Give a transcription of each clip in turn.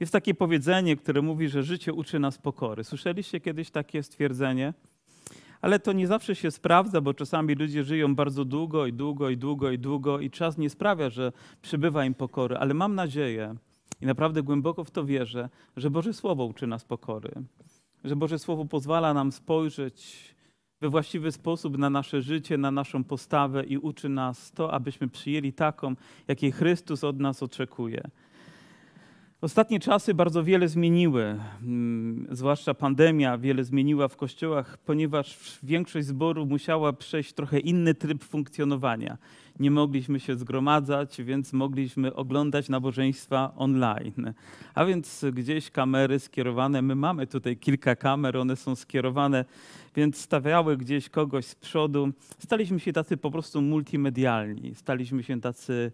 Jest takie powiedzenie, które mówi, że życie uczy nas pokory. Słyszeliście kiedyś takie stwierdzenie? Ale to nie zawsze się sprawdza, bo czasami ludzie żyją bardzo długo i długo i długo i długo i czas nie sprawia, że przybywa im pokory. Ale mam nadzieję i naprawdę głęboko w to wierzę, że Boże Słowo uczy nas pokory. Że Boże Słowo pozwala nam spojrzeć we właściwy sposób na nasze życie, na naszą postawę i uczy nas to, abyśmy przyjęli taką, jakiej Chrystus od nas oczekuje. Ostatnie czasy bardzo wiele zmieniły, mm, zwłaszcza pandemia wiele zmieniła w kościołach, ponieważ większość zborów musiała przejść trochę inny tryb funkcjonowania. Nie mogliśmy się zgromadzać, więc mogliśmy oglądać nabożeństwa online. A więc gdzieś kamery skierowane, my mamy tutaj kilka kamer, one są skierowane, więc stawiały gdzieś kogoś z przodu. Staliśmy się tacy po prostu multimedialni, staliśmy się tacy,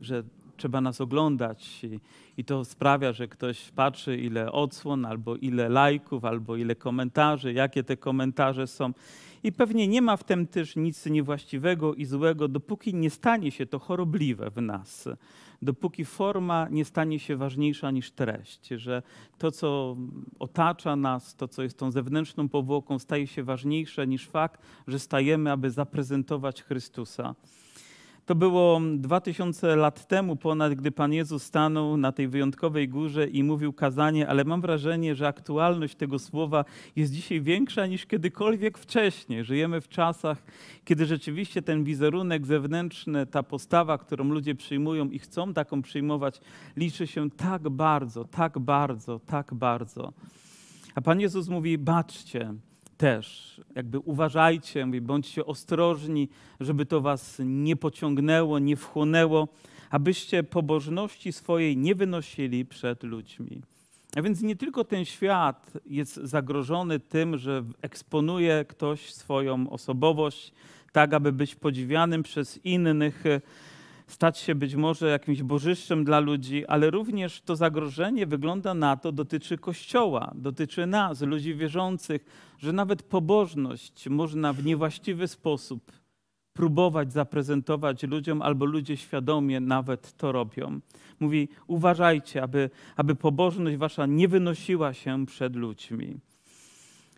że trzeba nas oglądać i, i, to sprawia, że ktoś patrzy, ile odsłon, albo ile lajków, albo ile komentarzy, jakie te komentarze są. I pewnie nie ma w tym też nic niewłaściwego i złego, dopóki nie stanie się to chorobliwe w nas. Dopóki forma nie stanie się ważniejsza niż treść, że to, co otacza nas, to, co jest tą zewnętrzną powłoką, staje się ważniejsze niż fakt, że stajemy, aby zaprezentować Chrystusa. To było 2000 lat temu ponad, gdy Pan Jezus stanął na tej wyjątkowej górze i mówił kazanie, ale mam wrażenie, że aktualność tego słowa jest dzisiaj większa niż kiedykolwiek wcześniej. Żyjemy w czasach, kiedy rzeczywiście ten wizerunek zewnętrzny, ta postawa, którą ludzie przyjmują i chcą taką przyjmować, liczy się tak bardzo, tak bardzo, tak bardzo. A Pan Jezus mówi: baczcie, też. Jakby uważajcie, bądźcie ostrożni, żeby to was nie pociągnęło, nie wchłonęło, abyście pobożności swojej nie wynosili przed ludźmi. A więc nie tylko ten świat jest zagrożony tym, że eksponuje ktoś swoją osobowość, tak aby być podziwianym przez innych, stać się być może jakimś bożyszczem dla ludzi, ale również to zagrożenie wygląda na to, dotyczy Kościoła, dotyczy nas, ludzi wierzących, że nawet pobożność można w niewłaściwy sposób próbować zaprezentować ludziom, albo ludzie świadomie nawet to robią. Mówi: uważajcie, aby, aby pobożność wasza nie wynosiła się przed ludźmi.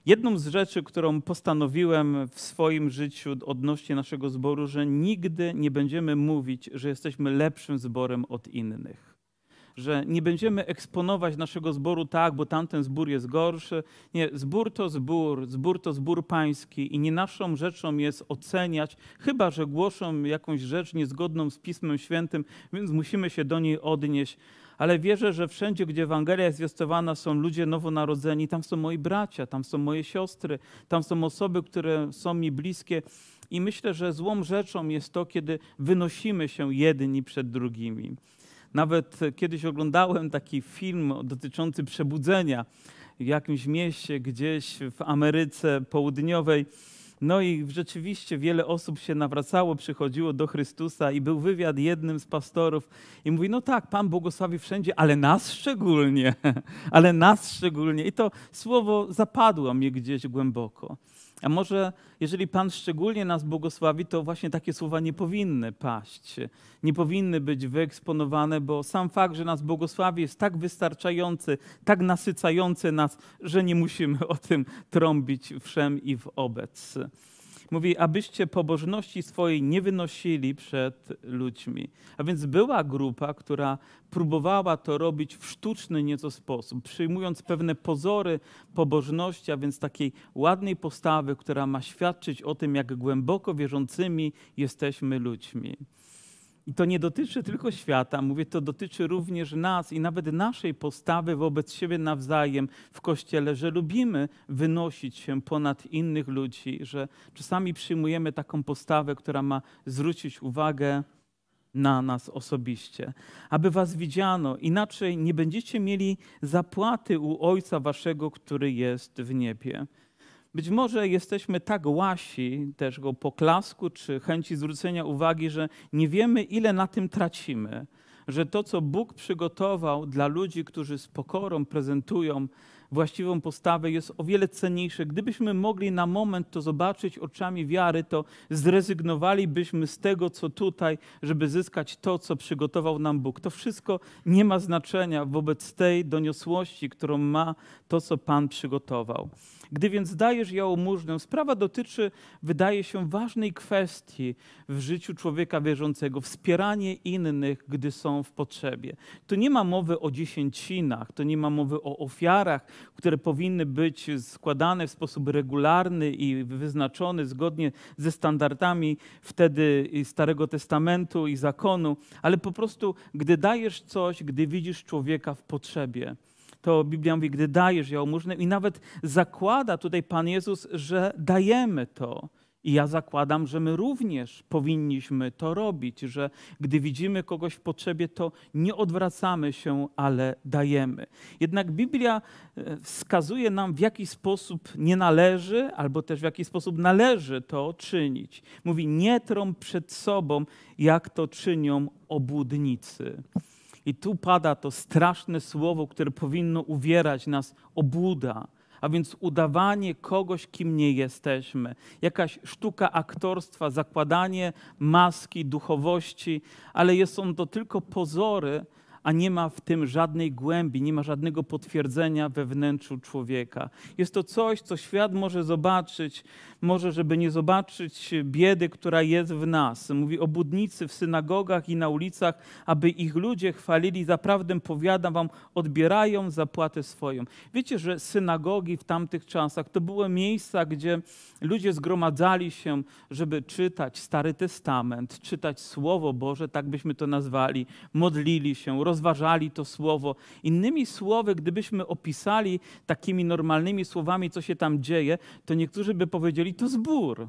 Jedną z rzeczy, którą postanowiłem w swoim życiu odnośnie naszego zboru, że nigdy nie będziemy mówić, że jesteśmy lepszym zborem od innych. Że nie będziemy eksponować naszego zboru tak, bo tamten zbór jest gorszy. Nie, zbór to zbór, zbór to zbór pański i nie naszą rzeczą jest oceniać, chyba że głoszą jakąś rzecz niezgodną z Pismem Świętym, więc musimy się do niej odnieść ale wierzę, że wszędzie, gdzie Ewangelia jest zwiastowana, są ludzie nowonarodzeni, tam są moi bracia, tam są moje siostry, tam są osoby, które są mi bliskie. I myślę, że złą rzeczą jest to, kiedy wynosimy się jedni przed drugimi. Nawet kiedyś oglądałem taki film dotyczący przebudzenia w jakimś mieście gdzieś w Ameryce Południowej. No i rzeczywiście wiele osób się nawracało, przychodziło do Chrystusa i był wywiad jednym z pastorów i mówi, no tak, Pan błogosławi wszędzie, ale nas szczególnie, ale nas szczególnie. I to słowo zapadło mnie gdzieś głęboko. A może jeżeli Pan szczególnie nas błogosławi, to właśnie takie słowa nie powinny paść, nie powinny być wyeksponowane, bo sam fakt, że nas błogosławi jest tak wystarczający, tak nasycający nas, że nie musimy o tym trąbić wszem i wobec. Mówi, abyście pobożności swojej nie wynosili przed ludźmi. A więc była grupa, która próbowała to robić w sztuczny nieco sposób, przyjmując pewne pozory pobożności, a więc takiej ładnej postawy, która ma świadczyć o tym, jak głęboko wierzącymi jesteśmy ludźmi. I to nie dotyczy tylko świata, mówię, to dotyczy również nas i nawet naszej postawy wobec siebie nawzajem w kościele, że lubimy wynosić się ponad innych ludzi, że czasami przyjmujemy taką postawę, która ma zwrócić uwagę na nas osobiście, aby was widziano, inaczej nie będziecie mieli zapłaty u Ojca Waszego, który jest w niebie. Być może jesteśmy tak łasi też go poklasku czy chęci zwrócenia uwagi, że nie wiemy, ile na tym tracimy. Że to, co Bóg przygotował dla ludzi, którzy z pokorą prezentują właściwą postawę jest o wiele cenniejsze. Gdybyśmy mogli na moment to zobaczyć oczami wiary, to zrezygnowalibyśmy z tego, co tutaj, żeby zyskać to, co przygotował nam Bóg. To wszystko nie ma znaczenia wobec tej doniosłości, którą ma to, co Pan przygotował. Gdy więc dajesz jałmużnę, sprawa dotyczy, wydaje się, ważnej kwestii w życiu człowieka wierzącego wspieranie innych, gdy są w potrzebie. Tu nie ma mowy o dziesięcinach, to nie ma mowy o ofiarach, które powinny być składane w sposób regularny i wyznaczony zgodnie ze standardami wtedy Starego Testamentu i zakonu, ale po prostu, gdy dajesz coś, gdy widzisz człowieka w potrzebie to Biblia mówi, gdy dajesz jałmużnę i nawet zakłada tutaj Pan Jezus, że dajemy to. I ja zakładam, że my również powinniśmy to robić, że gdy widzimy kogoś w potrzebie, to nie odwracamy się, ale dajemy. Jednak Biblia e, wskazuje nam, w jaki sposób nie należy, albo też w jaki sposób należy to czynić. Mówi, nie trąb przed sobą, jak to czynią obłudnicy. I tu pada to straszne słowo, które powinno uwierać nas obłuda, a więc udawanie kogoś, kim nie jesteśmy. Jakaś sztuka aktorstwa, zakładanie maski duchowości, ale on to tylko pozory, a nie ma w tym żadnej głębi, nie ma żadnego potwierdzenia we wnętrzu człowieka. Jest to coś, co świat może zobaczyć, może, żeby nie zobaczyć biedy, która jest w nas. Mówi o budnicy w synagogach i na ulicach, aby ich ludzie chwalili. Zaprawdę powiadam wam, odbierają zapłatę swoją. Wiecie, że synagogi w tamtych czasach to były miejsca, gdzie ludzie zgromadzali się, żeby czytać Stary Testament, czytać Słowo Boże, tak byśmy to nazwali, modlili się, rozważali to Słowo. Innymi słowy, gdybyśmy opisali takimi normalnymi słowami, co się tam dzieje, to niektórzy by powiedzieli, to zbór.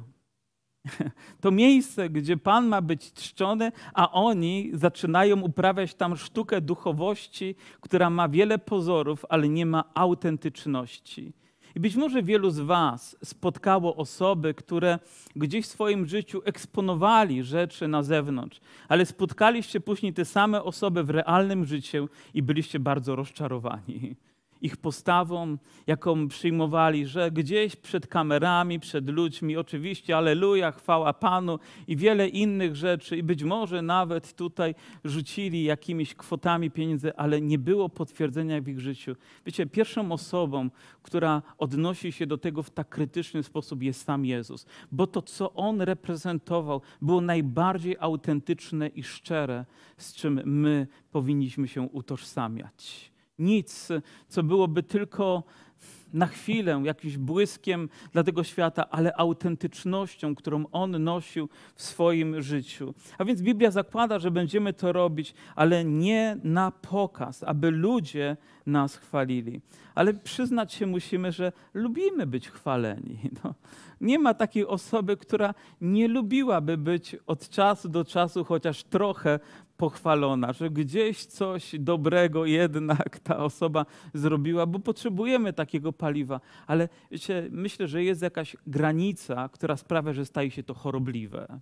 To miejsce, gdzie Pan ma być czczony, a oni zaczynają uprawiać tam sztukę duchowości, która ma wiele pozorów, ale nie ma autentyczności. I być może wielu z Was spotkało osoby, które gdzieś w swoim życiu eksponowali rzeczy na zewnątrz, ale spotkaliście później te same osoby w realnym życiu i byliście bardzo rozczarowani ich postawą, jaką przyjmowali, że gdzieś przed kamerami, przed ludźmi, oczywiście, aleluja, chwała Panu i wiele innych rzeczy, i być może nawet tutaj rzucili jakimiś kwotami pieniędzy, ale nie było potwierdzenia w ich życiu. Wiecie, pierwszą osobą, która odnosi się do tego w tak krytyczny sposób, jest sam Jezus, bo to, co on reprezentował, było najbardziej autentyczne i szczere, z czym my powinniśmy się utożsamiać nic, co byłoby tylko na chwilę jakimś błyskiem dla tego świata, ale autentycznością, którą on nosił w swoim życiu. A więc Biblia zakłada, że będziemy to robić, ale nie na pokaz, aby ludzie nas chwalili. Ale przyznać się musimy, że lubimy być chwaleni. No, nie ma takiej osoby, która nie lubiłaby być od czasu do czasu chociaż trochę pochwalona, że gdzieś coś dobrego jednak ta osoba zrobiła, bo potrzebujemy takiego paliwa. Ale wiecie, myślę, że jest jakaś granica, która sprawia, że staje się to chorobliwe.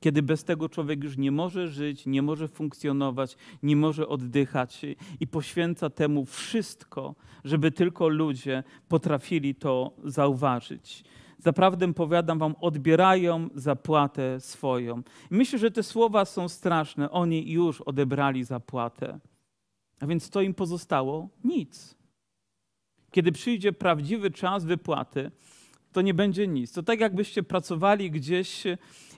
Kiedy bez tego człowiek już nie może żyć, nie może funkcjonować, nie może oddychać i poświęca temu wszystko, żeby tylko ludzie potrafili to zauważyć zaprawdę powiadam wam, odbierają zapłatę swoją. myślę, że te słowa są straszne. Oni już odebrali zapłatę. A więc co im pozostało? Nic. Kiedy przyjdzie prawdziwy czas wypłaty, to nie będzie nic. To tak jakbyście pracowali gdzieś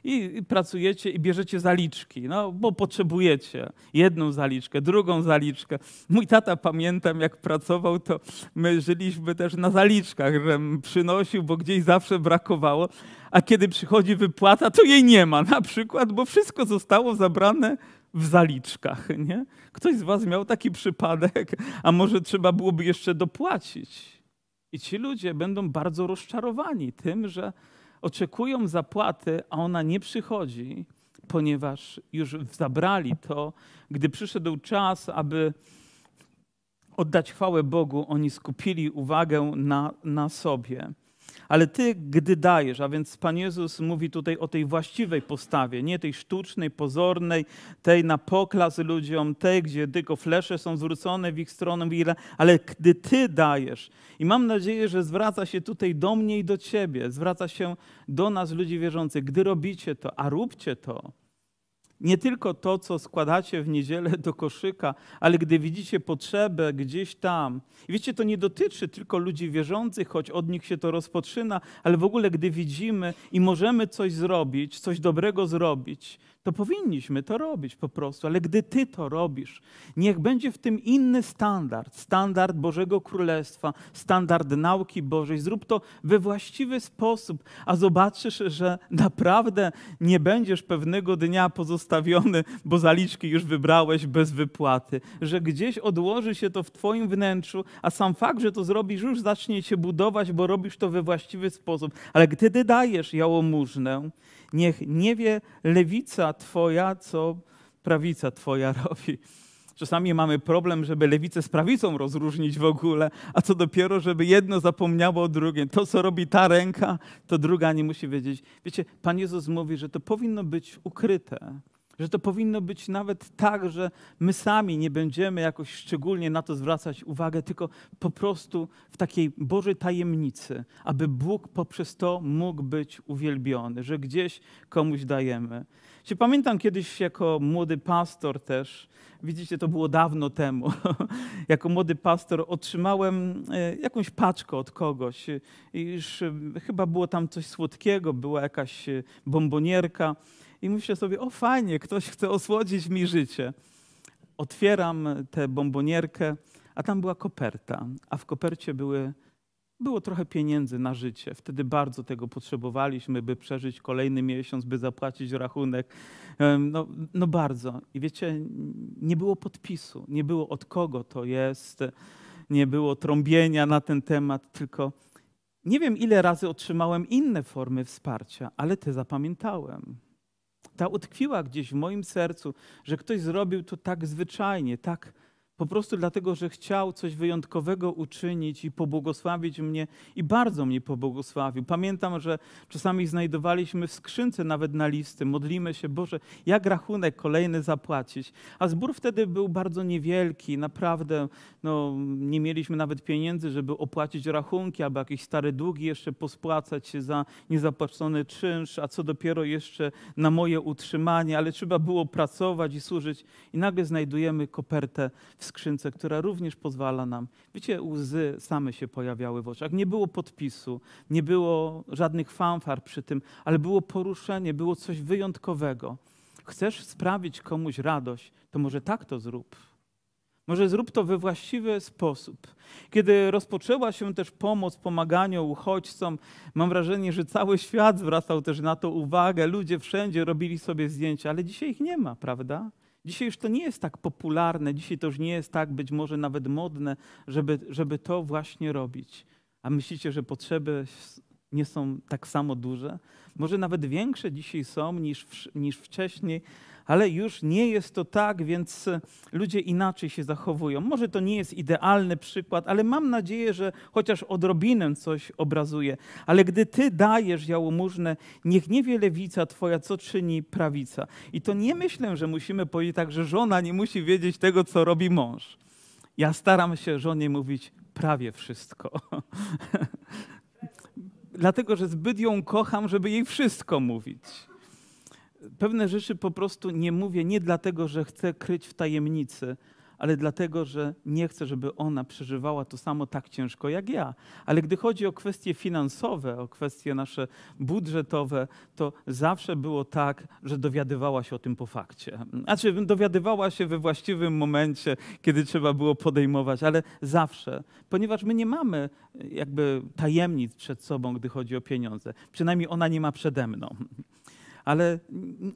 i, pracujecie i bierzecie zaliczki, no bo potrzebujecie jedną zaliczkę, drugą zaliczkę. Mój tata pamiętam, jak pracował, to my żyliśmy też na zaliczkach, że przynosił, bo gdzieś zawsze brakowało, a kiedy przychodzi wypłata, to jej nie ma na przykład, bo wszystko zostało zabrane w zaliczkach. Nie? Ktoś z Was miał taki przypadek, a może trzeba byłoby jeszcze dopłacić. I ci ludzie będą bardzo rozczarowani tym, że oczekują zapłaty, a ona nie przychodzi, ponieważ już zabrali to. Gdy przyszedł czas, aby oddać chwałę Bogu, oni skupili uwagę na, na sobie. Ale ty, gdy dajesz, a więc Pan Jezus mówi tutaj o tej właściwej postawie, nie tej sztucznej, pozornej, tej na poklas ludziom, tej, gdzie tylko flesze są zwrócone w ich stronę, ale gdy ty dajesz. I mam nadzieję, że zwraca się tutaj do mnie i do ciebie, zwraca się do nas, ludzi wierzących. Gdy robicie to, a róbcie to, nie tylko to, co składacie w niedzielę do koszyka, ale gdy widzicie potrzebę gdzieś tam. I wiecie, to nie dotyczy tylko ludzi wierzących, choć od nich się to rozpoczyna, ale w ogóle, gdy widzimy i możemy coś zrobić, coś dobrego zrobić, to powinniśmy to robić po prostu. Ale gdy Ty to robisz, niech będzie w tym inny standard, standard Bożego Królestwa, standard nauki Bożej. Zrób to we właściwy sposób, a zobaczysz, że naprawdę nie będziesz pewnego dnia pozostawiony, bo zaliczki już wybrałeś bez wypłaty, że gdzieś odłoży się to w Twoim wnętrzu, a sam fakt, że to zrobisz, już zacznie się budować, bo robisz to we właściwy sposób. Ale gdy Ty dajesz jałmużnę, Niech nie wie lewica Twoja, co prawica Twoja robi. Czasami mamy problem, żeby lewicę z prawicą rozróżnić w ogóle, a co dopiero, żeby jedno zapomniało o drugim. To, co robi ta ręka, to druga nie musi wiedzieć. Wiecie, Pan Jezus mówi, że to powinno być ukryte. Że to powinno być nawet tak, że my sami nie będziemy jakoś szczególnie na to zwracać uwagę, tylko po prostu w takiej Bożej tajemnicy, aby Bóg poprzez to mógł być uwielbiony, że gdzieś komuś dajemy. Się pamiętam kiedyś jako młody pastor też, widzicie, to było dawno temu, jako młody pastor otrzymałem e, jakąś paczkę od kogoś. I już e, chyba było tam coś słodkiego, była jakaś e, bombonierka i myślę sobie, o fajnie, ktoś chce osłodzić mi życie. Otwieram tę bombonierkę, a tam była koperta, a w kopercie były, było trochę pieniędzy na życie. Wtedy bardzo tego potrzebowaliśmy, by przeżyć kolejny miesiąc, by zapłacić rachunek. No, no bardzo. I wiecie, nie było podpisu, nie było od kogo to jest, nie było trąbienia na ten temat, tylko nie wiem, ile razy otrzymałem inne formy wsparcia, ale te zapamiętałem ta utkwiła gdzieś w moim sercu, że ktoś zrobił to tak zwyczajnie, tak po prostu dlatego, że chciał coś wyjątkowego uczynić i pobłogosławić mnie i bardzo mnie pobłogosławił. Pamiętam, że czasami znajdowaliśmy w skrzynce nawet na listy, modlimy się, Boże, jak rachunek kolejny zapłacić. A zbór wtedy był bardzo niewielki, naprawdę no, nie mieliśmy nawet pieniędzy, żeby opłacić rachunki albo jakieś stare długi jeszcze pospłacać się za niezapłacony czynsz, a co dopiero jeszcze na moje utrzymanie, ale trzeba było pracować i służyć i nagle znajdujemy kopertę w skrzynce, która również pozwala nam. Wiecie, łzy same się pojawiały w oczach. Nie było podpisu, nie było żadnych fanfar przy tym, ale było poruszenie, było coś wyjątkowego. Chcesz sprawić komuś radość, to może tak to zrób. Może zrób to we właściwy sposób. Kiedy rozpoczęła się też pomoc, pomaganie uchodźcom, mam wrażenie, że cały świat zwracał też na to uwagę. Ludzie wszędzie robili sobie zdjęcia, ale dzisiaj ich nie ma, prawda? Dzisiaj już to nie jest tak popularne, dzisiaj to już nie jest tak być może nawet modne, żeby, żeby to właśnie robić. A myślicie, że potrzeby nie są tak samo duże? Może nawet większe dzisiaj są niż, niż wcześniej, ale już nie jest to tak, więc e, ludzie inaczej się zachowują. Może to nie jest idealny przykład, ale mam nadzieję, że chociaż odrobinę coś obrazuje. Ale gdy ty dajesz jałmużnę, niech nie wie lewica twoja, co czyni prawica. I to nie myślę, że musimy powiedzieć tak, że żona nie musi wiedzieć tego, co robi mąż. Ja staram się żonie mówić prawie wszystko. Dlatego, że zbyt ją kocham, żeby jej wszystko mówić pewne rzeczy po prostu nie mówię nie dlatego, że chcę kryć w tajemnicy, ale dlatego, że nie chcę, żeby ona przeżywała to samo tak ciężko jak ja. Ale gdy chodzi o kwestie finansowe, o kwestie nasze budżetowe, to zawsze było tak, że dowiadywała się o tym po fakcie. Znaczy, dowiadywała się we właściwym momencie, kiedy trzeba było podejmować, ale zawsze, ponieważ my nie mamy jakby tajemnic przed sobą, gdy chodzi o pieniądze. Przynajmniej ona nie ma przede mną ale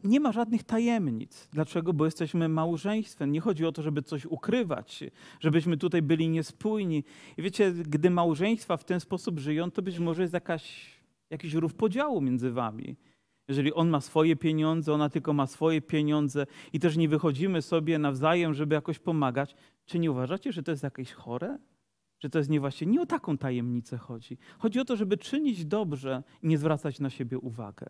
nie ma żadnych tajemnic. Dlaczego? Bo jesteśmy małżeństwem. Nie chodzi o to, żeby coś ukrywać, żebyśmy tutaj byli niespójni. I wiecie, gdy małżeństwa w ten sposób żyją, to być może jest jakaś, jakiś rów podziału między wami. Jeżeli on ma swoje pieniądze, ona tylko ma swoje pieniądze i też nie wychodzimy sobie nawzajem, żeby jakoś pomagać, czy nie uważacie, że to jest jakieś chore? że to jest niewłaściwe. Nie o taką tajemnicę chodzi. Chodzi o to, żeby czynić dobrze i nie zwracać na siebie uwagę.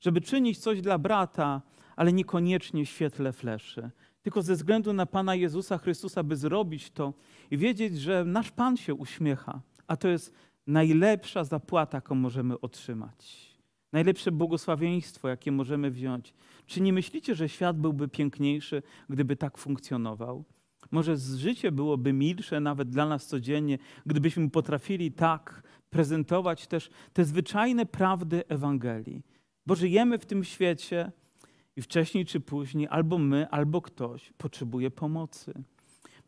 Żeby czynić coś dla brata, ale niekoniecznie w świetle fleszy. Tylko ze względu na Pana Jezusa Chrystusa, by zrobić to i wiedzieć, że nasz Pan się uśmiecha, a to jest najlepsza zapłata, jaką możemy otrzymać. Najlepsze błogosławieństwo, jakie możemy wziąć. Czy nie myślicie, że świat byłby piękniejszy, gdyby tak funkcjonował? Może życie byłoby milsze nawet dla nas codziennie, gdybyśmy potrafili tak prezentować też te zwyczajne prawdy Ewangelii. Bo żyjemy w tym świecie i wcześniej czy później albo my, albo ktoś potrzebuje pomocy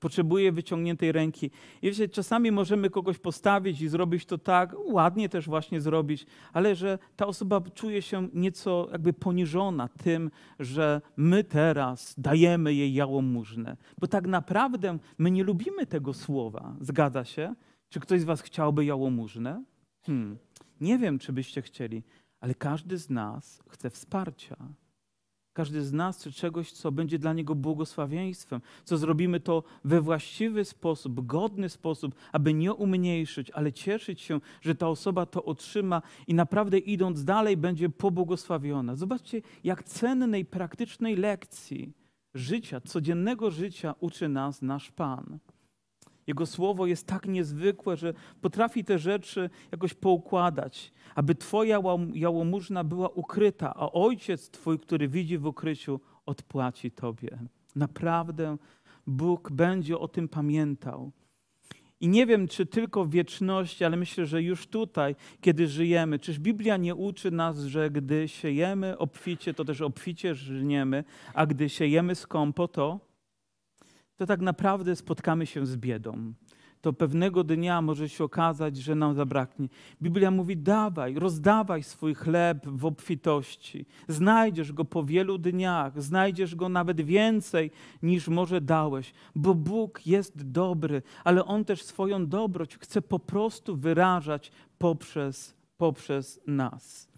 potrzebuje wyciągniętej ręki. I wiecie, czasami możemy kogoś postawić i zrobić to tak, ładnie też właśnie zrobić, ale że ta osoba czuje się nieco jakby poniżona tym, że my teraz dajemy jej jałmużnę. Bo tak naprawdę my nie lubimy tego słowa. Zgadza się? Czy ktoś z was chciałby jałmużnę? Hmm. Nie wiem, czy byście chcieli, ale każdy z nas chce wsparcia. Każdy z nas chce czegoś, co będzie dla niego błogosławieństwem, co zrobimy to we właściwy sposób, godny sposób, aby nie umniejszyć, ale cieszyć się, że ta osoba to otrzyma i naprawdę idąc dalej będzie pobłogosławiona. Zobaczcie, jak cennej, praktycznej lekcji życia, codziennego życia uczy nas nasz Pan. Jego słowo jest tak niezwykłe, że potrafi te rzeczy jakoś poukładać, aby Twoja jałmużna była ukryta, a Ojciec Twój, który widzi w ukryciu, odpłaci Tobie. Naprawdę Bóg będzie o tym pamiętał. I nie wiem, czy tylko w wieczności, ale myślę, że już tutaj, kiedy żyjemy, czyż Biblia nie uczy nas, że gdy siejemy obficie, to też obficie żniemy, a gdy siejemy skąpo, to to tak naprawdę spotkamy się z biedą. To pewnego dnia może się okazać, że nam zabraknie. Biblia mówi: dawaj, rozdawaj swój chleb w obfitości. Znajdziesz go po wielu dniach, znajdziesz go nawet więcej niż może dałeś, bo Bóg jest dobry, ale On też swoją dobroć chce po prostu wyrażać poprzez, poprzez nas.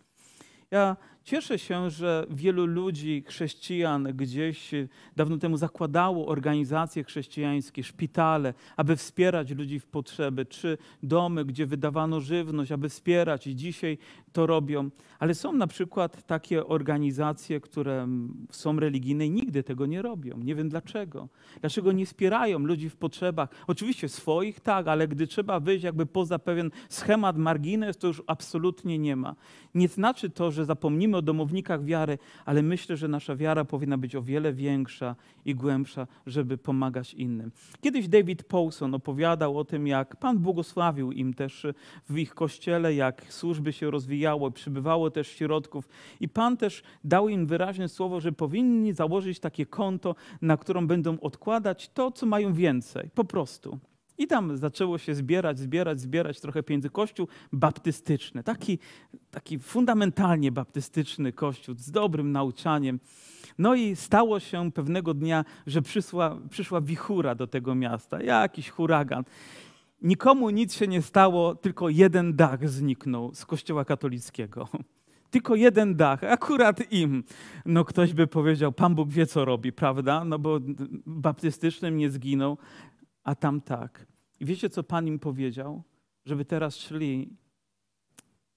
Ja Cieszę się, że wielu ludzi, chrześcijan gdzieś dawno temu zakładało organizacje chrześcijańskie, szpitale, aby wspierać ludzi w potrzeby, czy domy, gdzie wydawano żywność, aby wspierać i dzisiaj to robią. Ale są na przykład takie organizacje, które są religijne i nigdy tego nie robią. Nie wiem dlaczego. Dlaczego nie wspierają ludzi w potrzebach? Oczywiście swoich tak, ale gdy trzeba wyjść jakby poza pewien schemat, margines, to już absolutnie nie ma. Nie znaczy to, że zapomnimy mówimy o domownikach wiary, ale myślę, że nasza wiara powinna być o wiele większa i głębsza, żeby pomagać innym. Kiedyś David Paulson opowiadał o tym, jak Pan błogosławił im też w ich kościele, jak służby się rozwijały, przybywało też środków i Pan też dał im wyraźne słowo, że powinni założyć takie konto, na którą będą odkładać to, co mają więcej. Po prostu. I tam zaczęło się zbierać, zbierać, zbierać trochę pieniędzy. Kościół baptystyczny, taki, taki fundamentalnie baptystyczny kościół z dobrym nauczaniem. No i stało się pewnego dnia, że przyszła, przyszła wichura do tego miasta, jakiś huragan. Nikomu nic się nie stało, tylko jeden dach zniknął z kościoła katolickiego. Tylko jeden dach, akurat im. No ktoś by powiedział, Pan Bóg wie, co robi, prawda? No bo baptystycznym nie zginął, a tam tak. I wiecie, co Pan im powiedział? Żeby teraz szli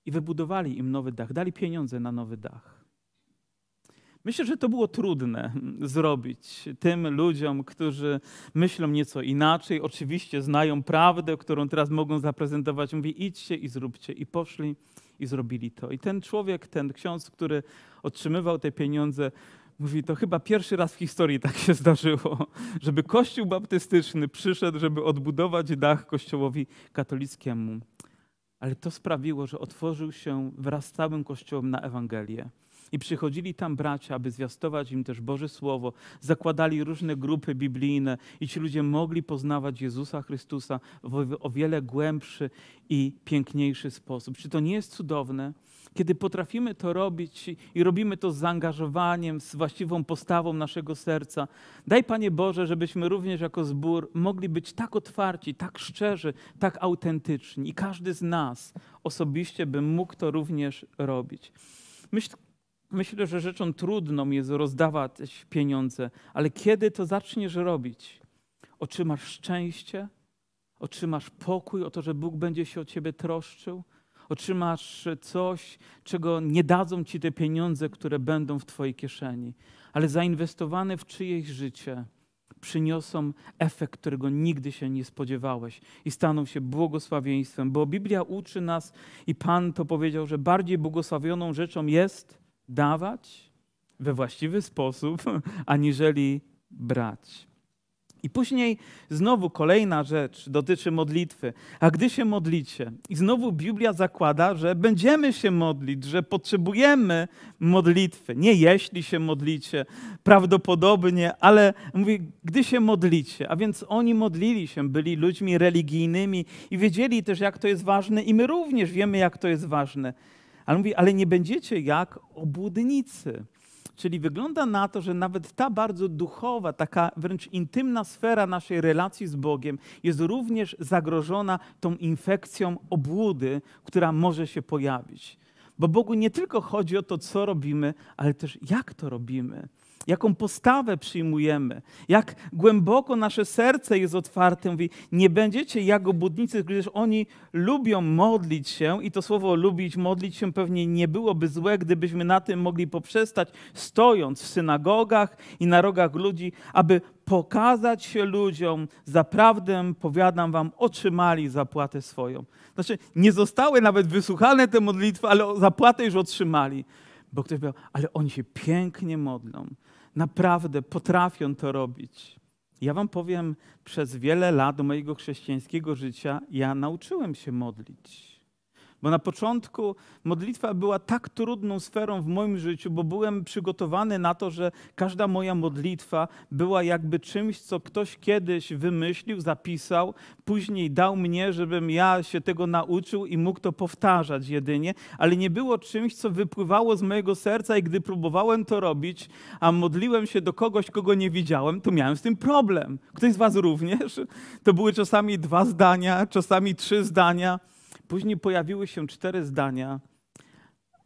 i wybudowali im nowy dach, dali pieniądze na nowy dach. Myślę, że to było trudne zrobić tym ludziom, którzy myślą nieco inaczej, oczywiście znają prawdę, którą teraz mogą zaprezentować. Mówi, idźcie i zróbcie. I poszli i zrobili to. I ten człowiek, ten ksiądz, który otrzymywał te pieniądze, Mówi, to chyba pierwszy raz w historii tak się zdarzyło, żeby Kościół baptystyczny przyszedł, żeby odbudować dach Kościołowi katolickiemu. Ale to sprawiło, że otworzył się wraz z całym Kościołem na Ewangelię. I przychodzili tam bracia, aby zwiastować im też Boże Słowo. Zakładali różne grupy biblijne i ci ludzie mogli poznawać Jezusa Chrystusa w o wiele głębszy i piękniejszy sposób. Czy to nie jest cudowne? Kiedy potrafimy to robić i robimy to z zaangażowaniem, z właściwą postawą naszego serca. Daj, Panie Boże, żebyśmy również jako zbór mogli być tak otwarci, tak szczerzy, tak autentyczni. I każdy z nas osobiście by mógł to również robić. Myśl, myślę, że rzeczą trudną jest rozdawać pieniądze, ale kiedy to zaczniesz robić, otrzymasz szczęście, otrzymasz pokój, o to, że Bóg będzie się o ciebie troszczył, otrzymasz coś, czego nie dadzą ci te pieniądze, które będą w twojej kieszeni, ale zainwestowane w czyjeś życie przyniosą efekt, którego nigdy się nie spodziewałeś i staną się błogosławieństwem, bo Biblia uczy nas i Pan to powiedział, że bardziej błogosławioną rzeczą jest dawać we właściwy sposób, aniżeli brać. I później znowu kolejna rzecz dotyczy modlitwy. A gdy się modlicie, i znowu Biblia zakłada, że będziemy się modlić, że potrzebujemy modlitwy. Nie jeśli się modlicie, prawdopodobnie, ale mówi, gdy się modlicie. A więc oni modlili się, byli ludźmi religijnymi i wiedzieli też, jak to jest ważne, i my również wiemy, jak to jest ważne. Ale mówi, ale nie będziecie jak obłudnicy Czyli wygląda na to, że nawet ta bardzo duchowa, taka wręcz intymna sfera naszej relacji z Bogiem jest również zagrożona tą infekcją obłudy, która może się pojawić. Bo Bogu nie tylko chodzi o to, co robimy, ale też jak to robimy jaką postawę przyjmujemy, jak głęboko nasze serce jest otwarte. Mówi, nie będziecie jak obudnicy, gdyż oni lubią modlić się i to słowo lubić, modlić się pewnie nie byłoby złe, gdybyśmy na tym mogli poprzestać, stojąc w synagogach i na rogach ludzi, aby pokazać się ludziom, zaprawdę, powiadam wam, otrzymali zapłatę swoją. Znaczy, nie zostały nawet wysłuchane te modlitwy, ale zapłatę już otrzymali. Bo ktoś powiedział, ale oni się pięknie modlą naprawdę potrafią to robić. Ja Wam powiem, przez wiele lat mojego chrześcijańskiego życia ja nauczyłem się modlić. Bo na początku modlitwa była tak trudną sferą w moim życiu, bo byłem przygotowany na to, że każda moja modlitwa była jakby czymś, co ktoś kiedyś wymyślił, zapisał, później dał mnie, żebym ja się tego nauczył i mógł to powtarzać jedynie, ale nie było czymś, co wypływało z mojego serca i gdy próbowałem to robić, a modliłem się do kogoś, kogo nie widziałem, to miałem z tym problem. Ktoś z Was również? To były czasami dwa zdania, czasami trzy zdania. Później pojawiły się cztery zdania,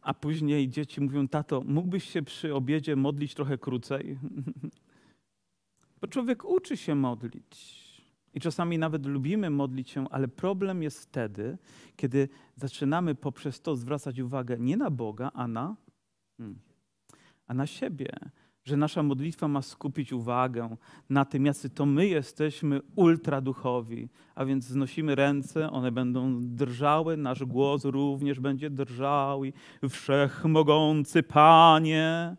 a później dzieci mówią: Tato, mógłbyś się przy obiedzie modlić trochę krócej? Bo człowiek uczy się modlić. I czasami nawet lubimy modlić się, ale problem jest wtedy, kiedy zaczynamy poprzez to zwracać uwagę nie na Boga, a na, hmm, a na siebie że nasza modlitwa ma skupić uwagę na tym, jacy to my jesteśmy ultraduchowi, a więc znosimy ręce, one będą drżały, nasz głos również będzie drżał i wszechmogący Panie,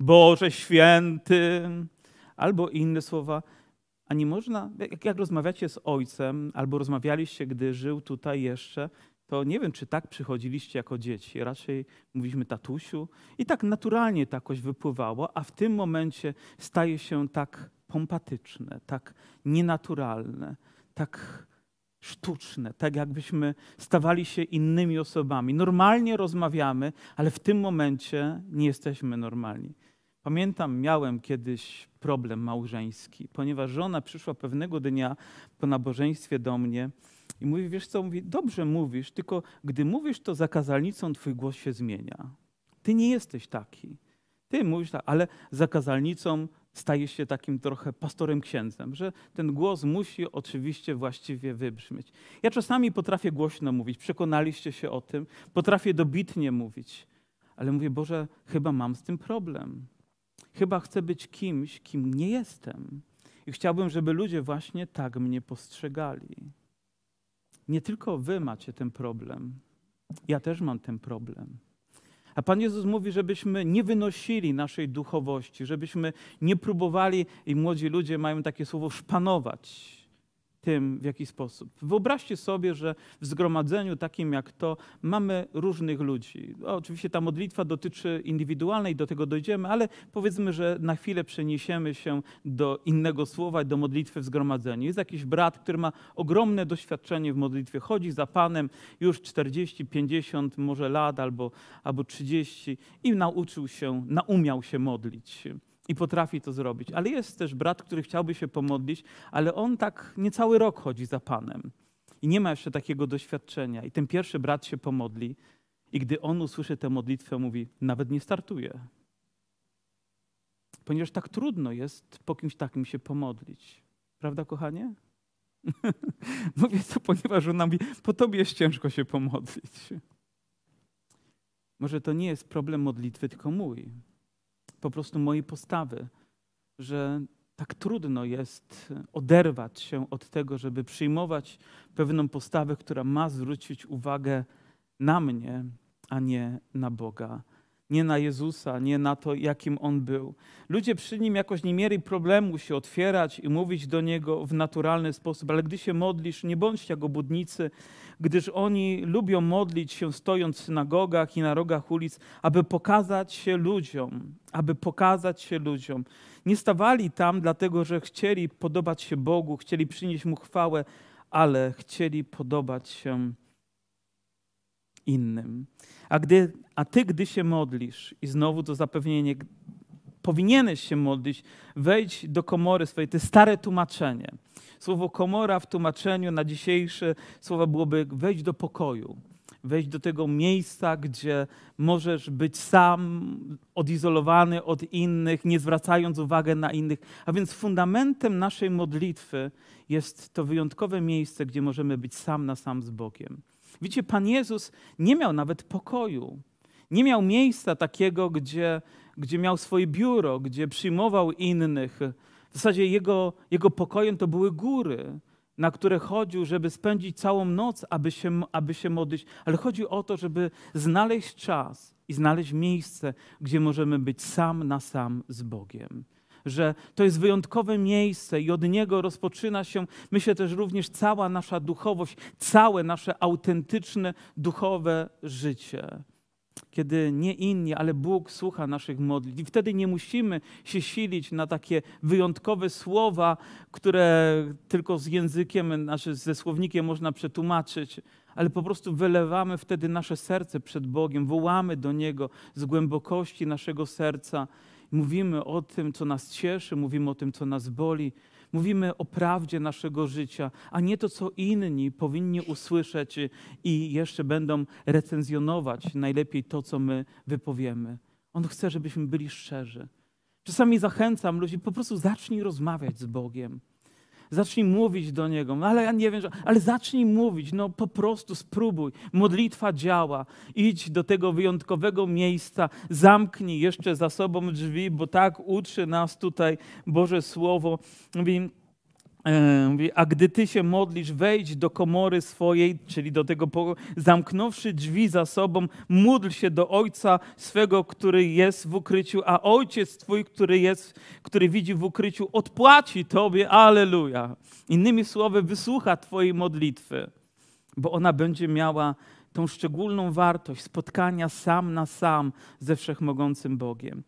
Boże Święty, albo inne słowa. A nie można, jak, jak rozmawiacie z ojcem, albo rozmawialiście, gdy żył tutaj jeszcze, to nie wiem, czy tak przychodziliście jako dzieci. Raczej mówiliśmy tatusiu i tak naturalnie to jakoś wypływało, a w tym momencie staje się tak pompatyczne, tak nienaturalne, tak sztuczne, tak jakbyśmy stawali się innymi osobami. Normalnie rozmawiamy, ale w tym momencie nie jesteśmy normalni. Pamiętam, miałem kiedyś problem małżeński, ponieważ żona przyszła pewnego dnia po nabożeństwie do mnie i mówi, wiesz co, mówi, dobrze mówisz, tylko gdy mówisz, to za kazalnicą twój głos się zmienia. Ty nie jesteś taki. Ty mówisz tak, ale za kazalnicą stajesz się takim trochę pastorem księdzem, że ten głos musi oczywiście właściwie wybrzmieć. Ja czasami potrafię głośno mówić, przekonaliście się o tym, potrafię dobitnie mówić, ale mówię, Boże, chyba mam z tym problem. Chyba chcę być kimś, kim nie jestem. I chciałbym, żeby ludzie właśnie tak mnie postrzegali. Nie tylko wy macie ten problem. Ja też mam ten problem. A Pan Jezus mówi, żebyśmy nie wynosili naszej duchowości, żebyśmy nie próbowali, i młodzi ludzie mają takie słowo, szpanować tym, w jaki sposób. Wyobraźcie sobie, że w zgromadzeniu takim jak to mamy różnych ludzi. O, oczywiście ta modlitwa dotyczy indywidualnej, do tego dojdziemy, ale powiedzmy, że na chwilę przeniesiemy się do innego słowa, do modlitwy w zgromadzeniu. Jest jakiś brat, który ma ogromne doświadczenie w modlitwie, chodzi za Panem już 40, 50 może lat albo, albo 30 i nauczył się, naumiał się modlić i potrafi to zrobić. Ale jest też brat, który chciałby się pomodlić, ale on tak niecały rok chodzi za Panem i nie ma jeszcze takiego doświadczenia. I ten pierwszy brat się pomodli i gdy on usłyszy tę modlitwę, mówi, nawet nie startuje. Ponieważ tak trudno jest po kimś takim się pomodlić. Prawda, kochanie? Mówię to, ponieważ ona mówi, po tobie jest ciężko się pomodlić. Może to nie jest problem modlitwy, tylko mój. Po prostu mojej postawy, że tak trudno jest oderwać się od tego, żeby przyjmować pewną postawę, która ma zwrócić uwagę na mnie, a nie na Boga nie na Jezusa, nie na to, jakim On był. Ludzie przy Nim jakoś nie mieli problemu się otwierać i mówić do Niego w naturalny sposób, ale gdy się modlisz, nie bądź jak obudnicy, gdyż oni lubią modlić się stojąc w synagogach i na rogach ulic, aby pokazać się ludziom, aby pokazać się ludziom. Nie stawali tam dlatego, że chcieli podobać się Bogu, chcieli przynieść Mu chwałę, ale chcieli podobać się innym. A, gdy, a ty, gdy się modlisz, i znowu to zapewnienie, powinieneś się modlić, wejdź do komory swojej. To jest stare tłumaczenie. Słowo komora w tłumaczeniu na dzisiejsze słowa byłoby wejść do pokoju. Wejść do tego miejsca, gdzie możesz być sam, odizolowany od innych, nie zwracając uwagi na innych. A więc fundamentem naszej modlitwy jest to wyjątkowe miejsce, gdzie możemy być sam na sam z Bogiem. Widzicie, Pan Jezus nie miał nawet pokoju. Nie miał miejsca takiego, gdzie, gdzie miał swoje biuro, gdzie przyjmował innych. W zasadzie jego, jego pokojem to były góry, na które chodził, żeby spędzić całą noc, aby się, aby się modlić. Ale chodzi o to, żeby znaleźć czas i znaleźć miejsce, gdzie możemy być sam na sam z Bogiem że to jest wyjątkowe miejsce i od niego rozpoczyna się, myślę też również cała nasza duchowość, całe nasze autentyczne duchowe życie. Kiedy nie inni, ale Bóg słucha naszych modlitw. I wtedy nie musimy się silić na takie wyjątkowe słowa, które tylko z językiem, znaczy ze słownikiem można przetłumaczyć, ale po prostu wylewamy wtedy nasze serce przed Bogiem, wołamy do Niego z głębokości naszego serca Mówimy o tym, co nas cieszy, mówimy o tym, co nas boli, mówimy o prawdzie naszego życia, a nie to, co inni powinni usłyszeć i jeszcze będą recenzjonować najlepiej to, co my wypowiemy. On chce, żebyśmy byli szczerzy. Czasami zachęcam ludzi, po prostu zacznij rozmawiać z Bogiem. Zacznij mówić do Niego. Ale ja nie wiem, ale zacznij mówić. No po prostu spróbuj. Modlitwa działa. Idź do tego wyjątkowego miejsca. Zamknij jeszcze za sobą drzwi, bo tak uczy nas tutaj Boże Słowo. Mówi, E, a gdy ty się modlisz, wejdź do komory swojej, czyli do tego zamknąwszy drzwi za sobą, módl się do Ojca swego, który jest w ukryciu, a Ojciec twój, który jest, który widzi w ukryciu, odpłaci tobie, aleluja. Innymi słowy, wysłucha twojej modlitwy, bo ona będzie miała tą szczególną wartość spotkania sam na sam ze Wszechmogącym Bogiem.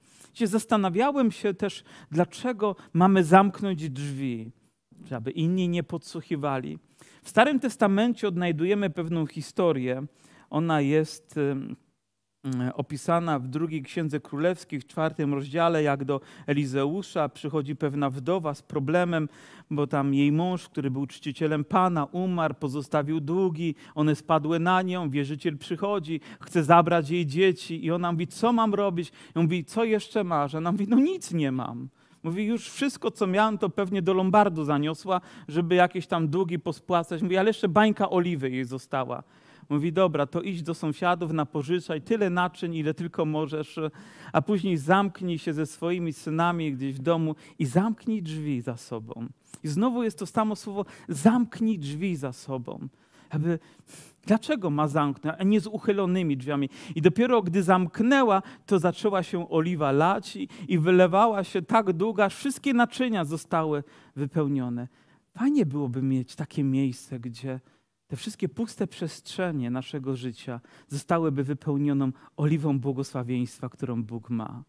Zastanawiałem się też, dlaczego mamy zamknąć drzwi aby inni nie podsłuchiwali. W Starym Testamencie odnajdujemy pewną historię. Ona jest opisana w drugiej Księdze Królewskiej, w czwartym rozdziale, jak do Elizeusza przychodzi pewna wdowa z problemem, bo tam jej mąż, który był czcicielem Pana, umarł, pozostawił długi, one spadły na nią, wierzyciel przychodzi, chce zabrać jej dzieci i ona mówi, co mam robić? I on mówi, co jeszcze masz? Ona mówi, no nic nie mam. Mówi, już wszystko, co miałem, to pewnie do Lombardu zaniosła, żeby jakieś tam długi pospłacać. Mówi, ale jeszcze bańka oliwy jej została. Mówi, dobra, to idź do sąsiadów, napożyczaj tyle naczyń, ile tylko możesz, a później zamknij się ze swoimi synami gdzieś w domu i zamknij drzwi za sobą. I znowu jest to samo słowo, zamknij drzwi za sobą. Aby Dlaczego ma zamknąć, a nie z uchylonymi drzwiami? I dopiero gdy zamknęła, to zaczęła się oliwa lać i, i wylewała się tak długo, aż wszystkie naczynia zostały wypełnione. Fajnie byłoby mieć takie miejsce, gdzie te wszystkie puste przestrzenie naszego życia zostałyby wypełnione oliwą błogosławieństwa, którą Bóg ma.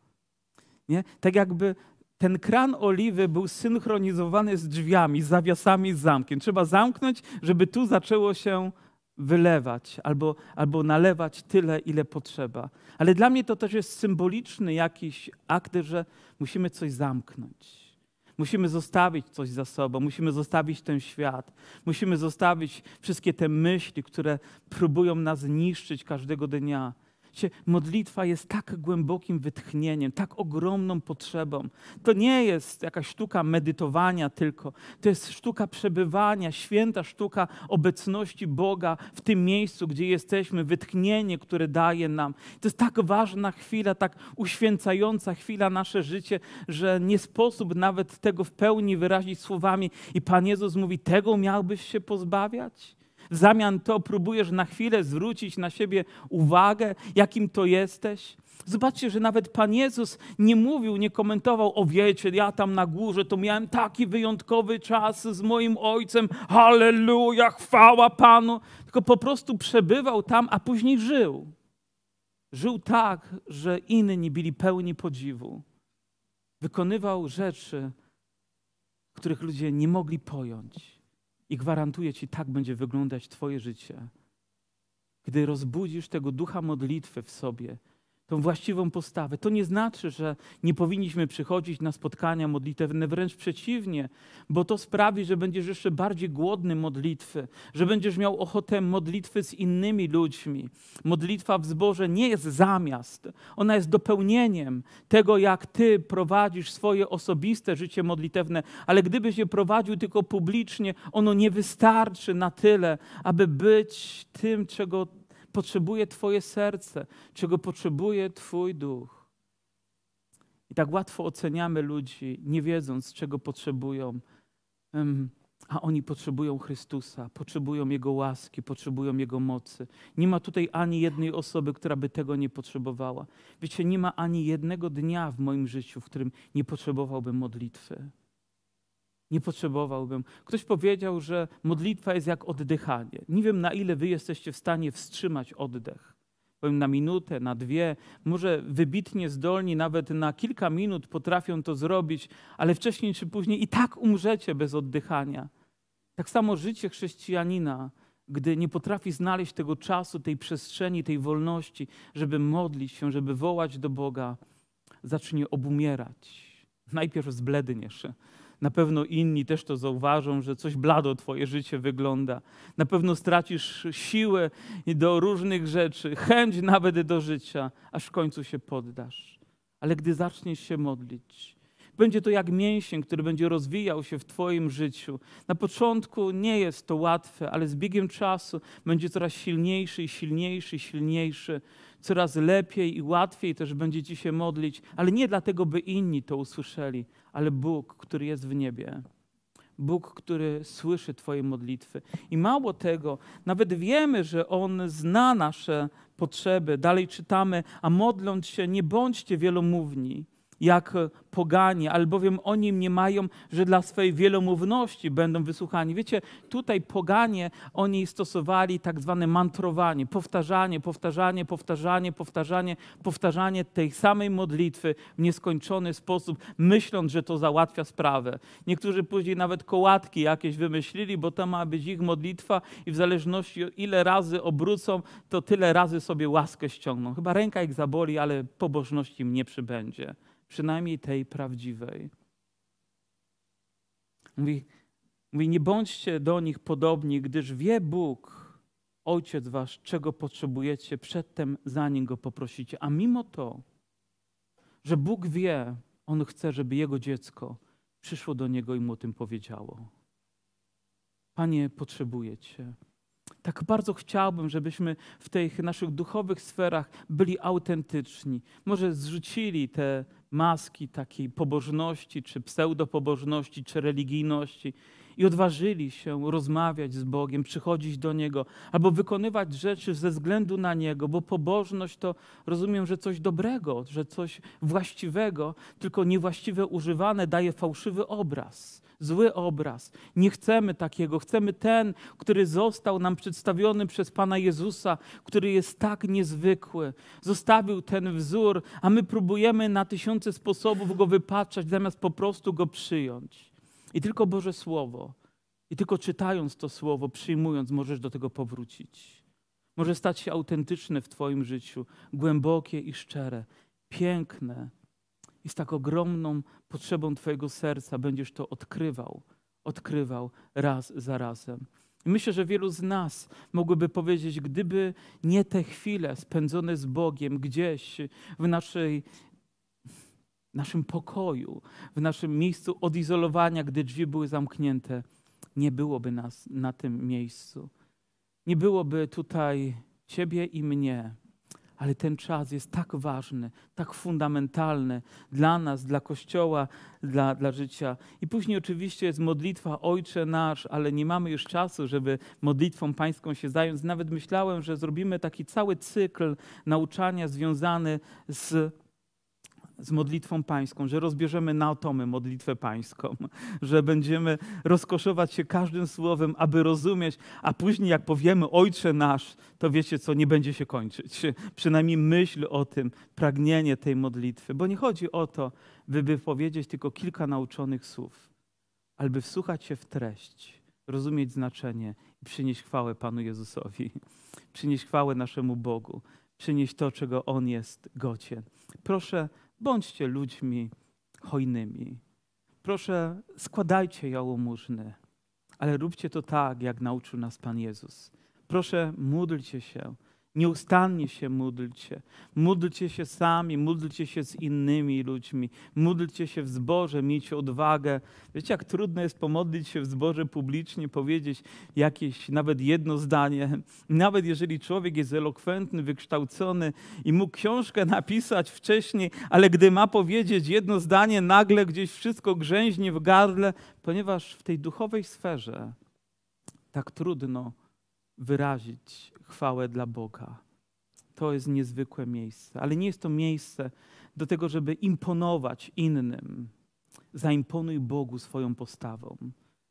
Nie? Tak jakby ten kran oliwy był synchronizowany z drzwiami, z zawiasami, z zamkiem. Trzeba zamknąć, żeby tu zaczęło się wylewać albo, albo nalewać tyle, ile potrzeba. Ale dla mnie to też jest symboliczny jakiś akt, że musimy coś zamknąć. Musimy zostawić coś za sobą, musimy zostawić ten świat, musimy zostawić wszystkie te myśli, które próbują nas niszczyć każdego dnia. Modlitwa jest tak głębokim wytchnieniem, tak ogromną potrzebą. To nie jest jakaś sztuka medytowania tylko, to jest sztuka przebywania, święta sztuka obecności Boga w tym miejscu, gdzie jesteśmy, wytchnienie, które daje nam. To jest tak ważna chwila, tak uświęcająca chwila nasze życie, że nie sposób nawet tego w pełni wyrazić słowami. I Pan Jezus mówi: Tego miałbyś się pozbawiać? W zamian to próbujesz na chwilę zwrócić na siebie uwagę, jakim to jesteś. Zobaczcie, że nawet Pan Jezus nie mówił, nie komentował, o wiecie, ja tam na górze to miałem taki wyjątkowy czas z moim Ojcem, halleluja, chwała Panu, tylko po prostu przebywał tam, a później żył. Żył tak, że inni byli pełni podziwu. Wykonywał rzeczy, których ludzie nie mogli pojąć. I gwarantuję Ci, tak będzie wyglądać Twoje życie. Gdy rozbudzisz tego ducha modlitwy w sobie, tą właściwą postawę. To nie znaczy, że nie powinniśmy przychodzić na spotkania modlitewne, wręcz przeciwnie, bo to sprawi, że będziesz jeszcze bardziej głodny modlitwy, że będziesz miał ochotę modlitwy z innymi ludźmi. Modlitwa w zborze nie jest zamiast, ona jest dopełnieniem tego, jak ty prowadzisz swoje osobiste życie modlitewne, ale gdybyś je prowadził tylko publicznie, ono nie wystarczy na tyle, aby być tym, czego potrzebuje Twoje serce, czego potrzebuje Twój duch. I tak łatwo oceniamy ludzi, nie wiedząc, czego potrzebują. A oni potrzebują Chrystusa, potrzebują Jego łaski, potrzebują Jego mocy. Nie ma tutaj ani jednej osoby, która by tego nie potrzebowała. Wiecie, nie ma ani jednego dnia w moim życiu, w którym nie potrzebowałbym modlitwy. Nie potrzebowałbym. Ktoś powiedział, że modlitwa jest jak oddychanie. Nie wiem, na ile wy jesteście w stanie wstrzymać oddech. Powiem na minutę, na dwie, może wybitnie zdolni, nawet na kilka minut potrafią to zrobić, ale wcześniej czy później i tak umrzecie bez oddychania. Tak samo życie chrześcijanina, gdy nie potrafi znaleźć tego czasu, tej przestrzeni, tej wolności, żeby modlić się, żeby wołać do Boga, zacznie obumierać. Najpierw zbledniesz na pewno inni też to zauważą, że coś blado Twoje życie wygląda. Na pewno stracisz siłę do różnych rzeczy, chęć nawet do życia, aż w końcu się poddasz. Ale gdy zaczniesz się modlić, będzie to jak mięsień, który będzie rozwijał się w Twoim życiu. Na początku nie jest to łatwe, ale z biegiem czasu będzie coraz silniejszy i silniejszy i silniejszy. Coraz lepiej i łatwiej też będzie Ci się modlić, ale nie dlatego, by inni to usłyszeli, ale Bóg, który jest w niebie. Bóg, który słyszy Twoje modlitwy. I mało tego, nawet wiemy, że On zna nasze potrzeby. Dalej czytamy, a modląc się, nie bądźcie wielomówni jak poganie, albowiem oni nie mają, że dla swojej wielomówności będą wysłuchani. Wiecie, tutaj poganie, oni stosowali tak zwane mantrowanie, powtarzanie, powtarzanie, powtarzanie, powtarzanie, powtarzanie tej samej modlitwy w nieskończony sposób, myśląc, że to załatwia sprawę. Niektórzy później nawet kołatki jakieś wymyślili, bo to ma być ich modlitwa i w zależności ile razy obrócą, to tyle razy sobie łaskę ściągną. Chyba ręka ich zaboli, ale pobożności im nie przybędzie przynajmniej tej prawdziwej. Mówi, mówi, nie bądźcie do nich podobni, gdyż wie Bóg, Ojciec wasz, czego potrzebujecie, przedtem zanim go poprosicie. A mimo to, że Bóg wie, On chce, żeby Jego dziecko przyszło do Niego i mu o tym powiedziało. Panie, potrzebuję Cię. Tak bardzo chciałbym, żebyśmy w tych naszych duchowych sferach byli autentyczni. Może zrzucili te maski takiej pobożności, czy pseudopobożności, czy religijności i odważyli się rozmawiać z Bogiem, przychodzić do Niego, albo wykonywać rzeczy ze względu na Niego, bo pobożność to rozumiem, że coś dobrego, że coś właściwego, tylko niewłaściwe używane daje fałszywy obraz zły obraz. Nie chcemy takiego. Chcemy ten, który został nam przedstawiony przez Pana Jezusa, który jest tak niezwykły. Zostawił ten wzór, a my próbujemy na tysiące sposobów go wypatrzać, zamiast po prostu go przyjąć. I tylko Boże Słowo, i tylko czytając to Słowo, przyjmując, możesz do tego powrócić. Może stać się autentyczne w Twoim życiu, głębokie i szczere, piękne i z tak ogromną potrzebą Twojego serca będziesz to odkrywał, odkrywał raz za razem. I myślę, że wielu z nas mogłyby powiedzieć, gdyby nie te chwile spędzone z Bogiem gdzieś w naszej, naszym pokoju, w naszym miejscu odizolowania, gdy drzwi były zamknięte, nie byłoby nas na tym miejscu. Nie byłoby tutaj Ciebie i mnie, ale ten czas jest tak ważny, tak fundamentalny dla nas, dla Kościoła, dla, dla życia. I później oczywiście jest modlitwa Ojcze nasz, ale nie mamy już czasu, żeby modlitwą pańską się zająć. Nawet myślałem, że zrobimy taki cały cykl nauczania związany z z modlitwą pańską, że rozbierzemy na atomy modlitwę pańską, że będziemy rozkoszować się każdym słowem, aby rozumieć, a później jak powiemy Ojcze nasz, to wiecie co, nie będzie się kończyć. Przynajmniej myśl o tym, pragnienie tej modlitwy, bo nie chodzi o to, by wypowiedzieć tylko kilka nauczonych słów, ale by wsłuchać się w treść, rozumieć znaczenie i przynieść chwałę Panu Jezusowi, przynieść chwałę naszemu Bogu, przynieść to, czego On jest godzien. Proszę, Bądźcie ludźmi hojnymi. Proszę, składajcie jałmużny, ale róbcie to tak, jak nauczył nas Pan Jezus. Proszę, módlcie się Nieustannie się módlcie. Módlcie się sami, módlcie się z innymi ludźmi, módlcie się w zborze, miejcie odwagę. Wiecie, jak trudno jest pomodlić się w zborze publicznie, powiedzieć jakieś nawet jedno zdanie. Nawet jeżeli człowiek jest elokwentny, wykształcony i mógł książkę napisać wcześniej, ale gdy ma powiedzieć jedno zdanie, nagle gdzieś wszystko grzęźnie w gardle, ponieważ w tej duchowej sferze tak trudno wyrazić chwałę dla Boga. To jest niezwykłe miejsce, ale nie jest to miejsce do tego, żeby imponować innym. Zaimponuj Bogu swoją postawą,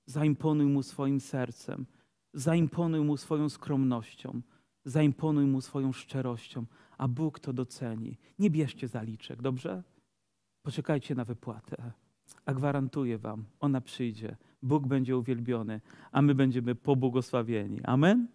zaimponuj Mu swoim sercem, zaimponuj Mu swoją skromnością, zaimponuj Mu swoją szczerością, a Bóg to doceni. Nie bierzcie zaliczek, dobrze? Poczekajcie na wypłatę, a gwarantuję Wam, ona przyjdzie. Bóg będzie uwielbiony, a my będziemy pobłogosławieni. Amen?